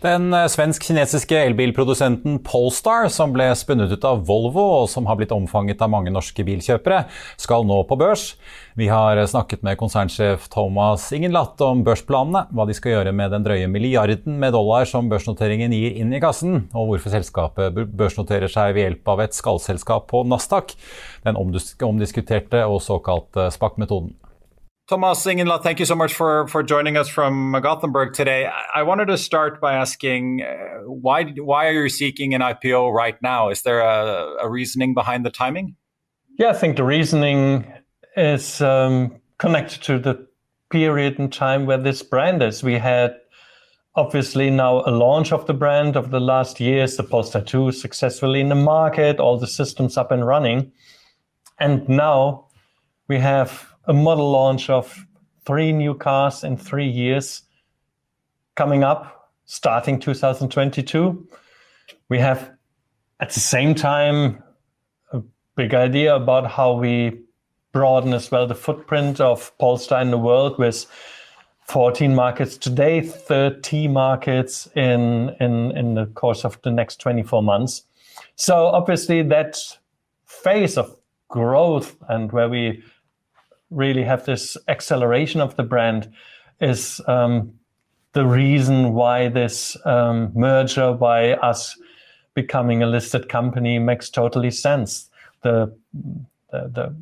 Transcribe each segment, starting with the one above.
Den eh, svensk-kinesiske elbilprodusenten Polestar, som ble spunnet ut av Volvo og som har blitt omfanget av mange norske bilkjøpere, skal nå på børs. Vi har snakket med konsernsjef Thomas Ingenlatt om børsplanene, hva de skal gjøre med den drøye milliarden med dollar som børsnoteringen gir inn i kassen, og hvorfor selskapet børsnoterer seg ved hjelp av et skallselskap på Nasdaq, den omdiskuterte og såkalte SPAC-metoden. Thomas Ingenlath, thank you so much for, for joining us from Gothenburg today. I wanted to start by asking uh, why why are you seeking an IPO right now? Is there a, a reasoning behind the timing? Yeah, I think the reasoning is um, connected to the period in time where this brand is. We had obviously now a launch of the brand of the last years, the Polestar 2 successfully in the market, all the systems up and running. And now we have a model launch of three new cars in three years coming up, starting 2022. We have at the same time a big idea about how we broaden as well the footprint of Polestar in the world with 14 markets today, 30 markets in, in, in the course of the next 24 months. So obviously that phase of growth and where we really have this acceleration of the brand is um, the reason why this um, merger, why us becoming a listed company makes totally sense. The, the, the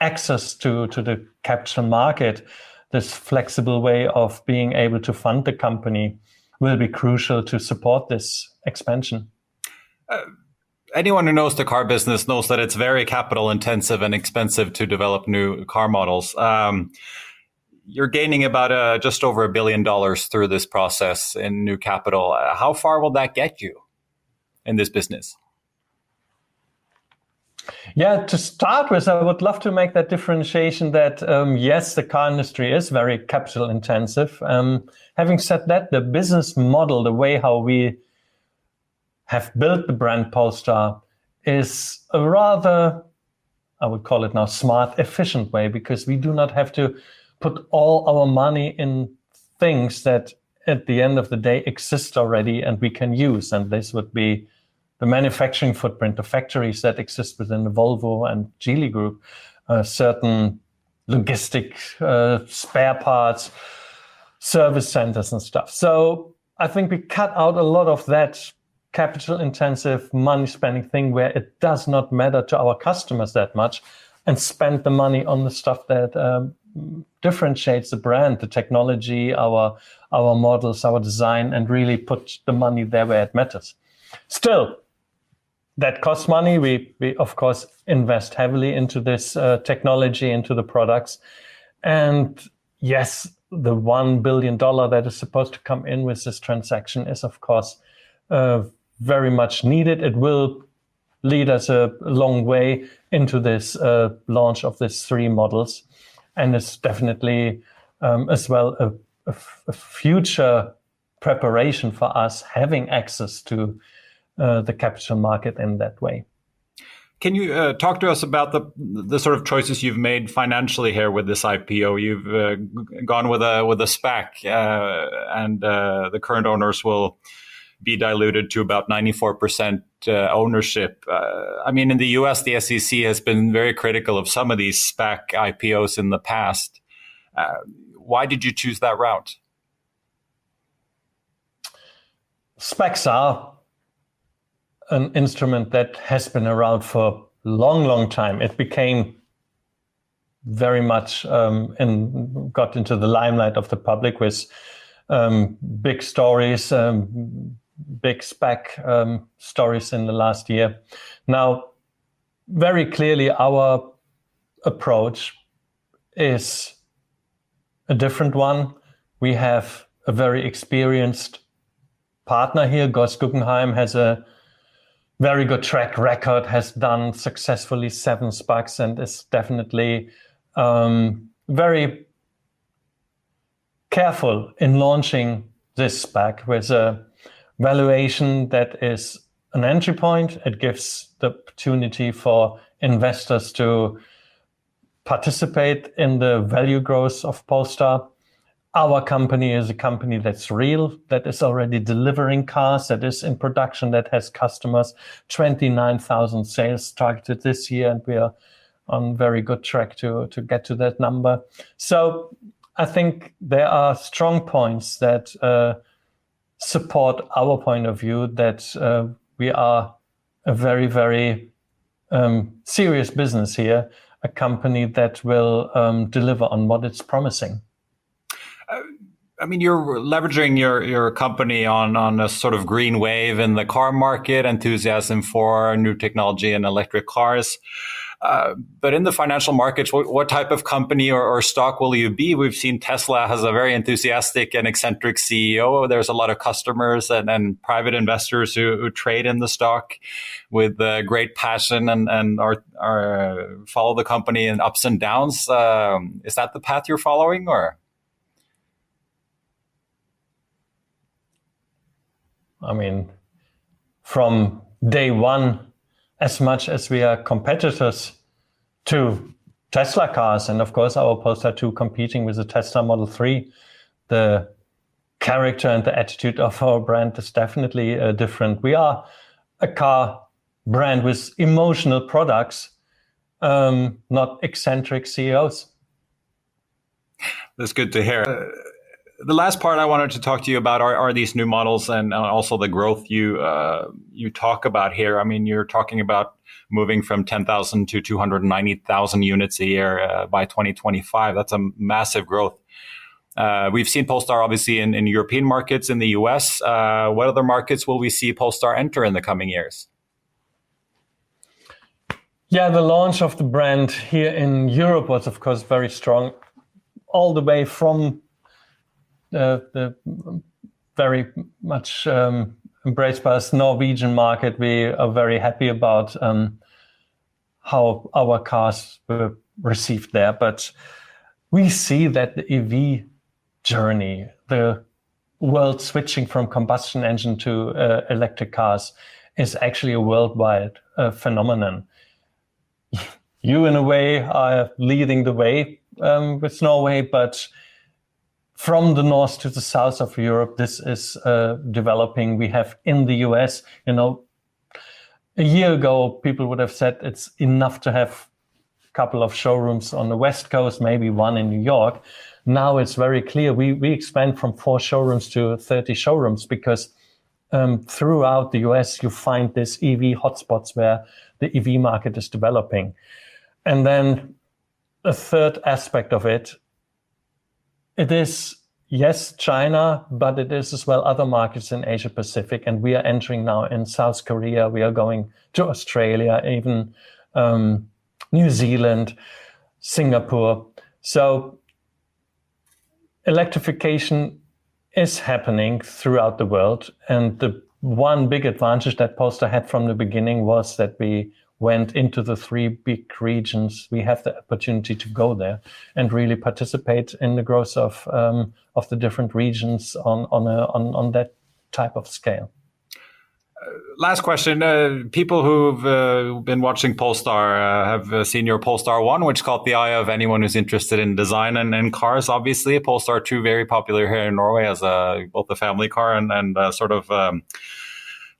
access to, to the capital market, this flexible way of being able to fund the company will be crucial to support this expansion. Uh, anyone who knows the car business knows that it's very capital intensive and expensive to develop new car models. Um, you're gaining about uh, just over a billion dollars through this process in new capital. How far will that get you in this business? Yeah, to start with, I would love to make that differentiation that um, yes, the car industry is very capital intensive. Um, having said that, the business model, the way how we have built the brand Polestar is a rather, I would call it now, smart, efficient way because we do not have to put all our money in things that at the end of the day exist already and we can use. And this would be the manufacturing footprint, the factories that exist within the Volvo and Geely group, uh, certain logistic uh, spare parts, service centers and stuff. So I think we cut out a lot of that capital intensive money spending thing where it does not matter to our customers that much and spend the money on the stuff that um, differentiates the brand the technology our our models our design and really put the money there where it matters. Still that costs money. We we of course invest heavily into this uh, technology into the products. And yes the 1 billion dollar that is supposed to come in with this transaction is of course uh, very much needed. It will lead us a long way into this uh, launch of these three models. And it's definitely um, as well a, future preparation for us having access to uh, the capital market in that way. Can you uh, talk to us about the the sort of choices you've made financially here with this IPO? You've uh, gone with a with a SPAC, uh, and uh, the current owners will be diluted to about 94% uh, ownership. Uh, I mean, in the US, the SEC has been very critical of some of these SPAC IPOs in the past. Uh, why did you choose that route? SPACs are an instrument that has been around for a long, long time. It became very much um, and got into the limelight of the public with um, big stories, um, big spec um, stories in the last year. Now, very clearly, our approach is a different one. We have a very experienced partner here. Gores Guggenheim has a very good track record, has done successfully seven SPACs, and is definitely um, very careful in launching this SPAC with a valuation that is an entry point. It gives the opportunity for investors to participate in the value growth of Polestar. Our company is a company that's real, that is already delivering cars, that is in production, that has customers. 29,000 sales targeted this year, and we are on very good track to, to get to that number. So I think there are strong points that uh, support our point of view that uh, we are a very, very um, serious business here, a company that will um, deliver on what it's promising. Uh, I mean, you're leveraging your, your company on, on a sort of green wave in the car market, enthusiasm for new technology and electric cars. Uh, but in the financial markets, what, what type of company or, or, stock will you be? We've seen Tesla has a very enthusiastic and eccentric CEO. There's a lot of customers and, and private investors who, who, trade in the stock with uh, great passion and, and are, are, follow the company in ups and downs. Um, is that the path you're following, or? I mean, from day one as much as we are competitors to Tesla cars, and of course our Polestar 2 competing with the Tesla Model 3, the character and the attitude of our brand is definitely uh, different. We are a car brand with emotional products, um, not eccentric CEOs. That's good to hear. Uh, the last part I wanted to talk to you about are, are these new models and also the growth you uh, you talk about here. I mean, you're talking about moving from 10,000 to 290,000 units a year uh, by 2025. That's a massive growth. Uh, we've seen Polestar obviously in, in, European markets, in the US. Uh, what other markets will we see Polestar enter in the coming years? Yeah, the launch of the brand here in Europe was, of course, very strong, all the way from the, the very much um, embraced by us Norwegian market. We are very happy about um, how our cars were received there. But we see that the EV journey, the world switching from combustion engine to uh, electric cars, is actually a worldwide uh, phenomenon. you, in a way, are leading the way um, with Norway, but from the north to the south of Europe, this is uh, developing. We have in the US, you know, a year ago, people would have said it's enough to have a couple of showrooms on the West Coast, maybe one in New York. Now it's very clear. We, we expand from four showrooms to 30 showrooms because um, throughout the US, you find these EV hotspots where the EV market is developing. And then a third aspect of it it is, yes, China, but it is as well other markets in Asia Pacific. And we are entering now in South Korea. We are going to Australia, even um, New Zealand, Singapore. So electrification is happening throughout the world. And the one big advantage that Polestar had from the beginning was that we went into the three big regions, we have the opportunity to go there and really participate in the growth of um, of the different regions on on a, on on that type of scale. Last question. Uh, people who've uh, been watching Polestar uh, have uh, seen your Polestar 1, which caught the eye of anyone who's interested in design and, and cars, obviously. Polestar 2, very popular here in Norway as a, both a family car and, and sort of um,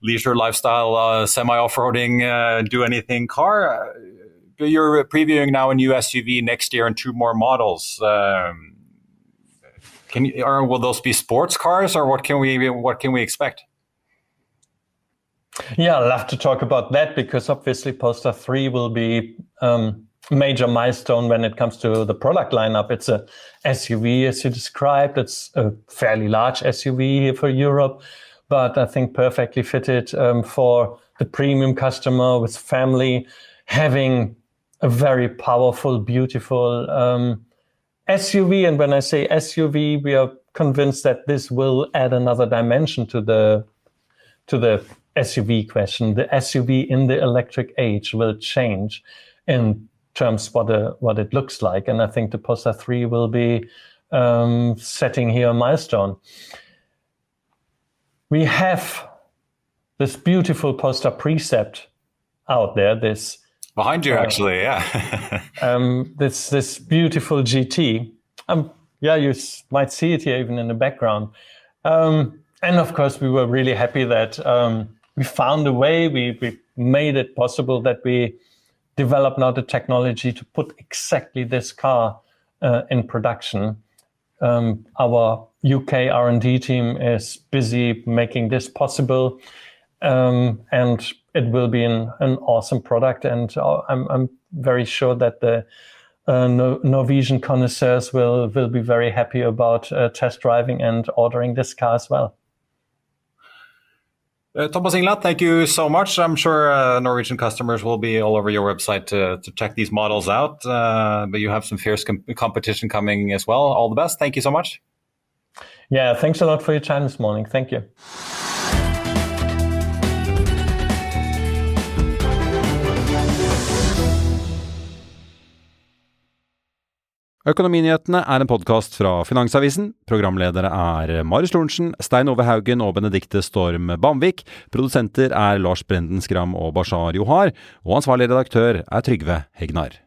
leisure lifestyle, uh, semi off roading, uh, do anything car. Uh, you're previewing now a new SUV next year and two more models. Um, can you, or will those be sports cars, or what can we what can we expect? Yeah, I'd love to talk about that because obviously Polestar 3 will be um, major milestone when it comes to the product lineup. It's a SUV, as you described. It's a fairly large SUV here for Europe, but I think perfectly fitted um, for the premium customer with family, having a very powerful, beautiful um, SUV. And when I say SUV, we are convinced that this will add another dimension to the to the SUV question. The SUV in the electric age will change in terms what a, what it looks like, and I think the Polestar 3 will be um, setting here a milestone. We have this beautiful Polestar Precept out there. This behind you, uh, actually, yeah. um, this this beautiful GT. Um, yeah, you might see it here even in the background. Um, and of course, we were really happy that um, we found a way. We we made it possible that we developed now the technology to put exactly this car uh, in production. Um, our UK R&D team is busy making this possible, um, and it will be an, an awesome product. And uh, I'm, I'm very sure that the uh, no Norwegian connoisseurs will will be very happy about uh, test driving and ordering this car as well. Uh, Thomas Ingenlath, thank you so much. I'm sure uh, Norwegian customers will be all over your website to, to check these models out. Uh, but you have some fierce com competition coming as well. All the best. Thank you so much. Yeah, thanks a lot for your time this morning. Thank you. Økonominyhetene er en podkast fra Finansavisen. Programledere er Marius Lorentzen, Stein Ove Haugen og Benedikte Storm Bamvik. Produsenter er Lars Brenden Skram og Bashar Johar. Og ansvarlig redaktør er Trygve Hegnar.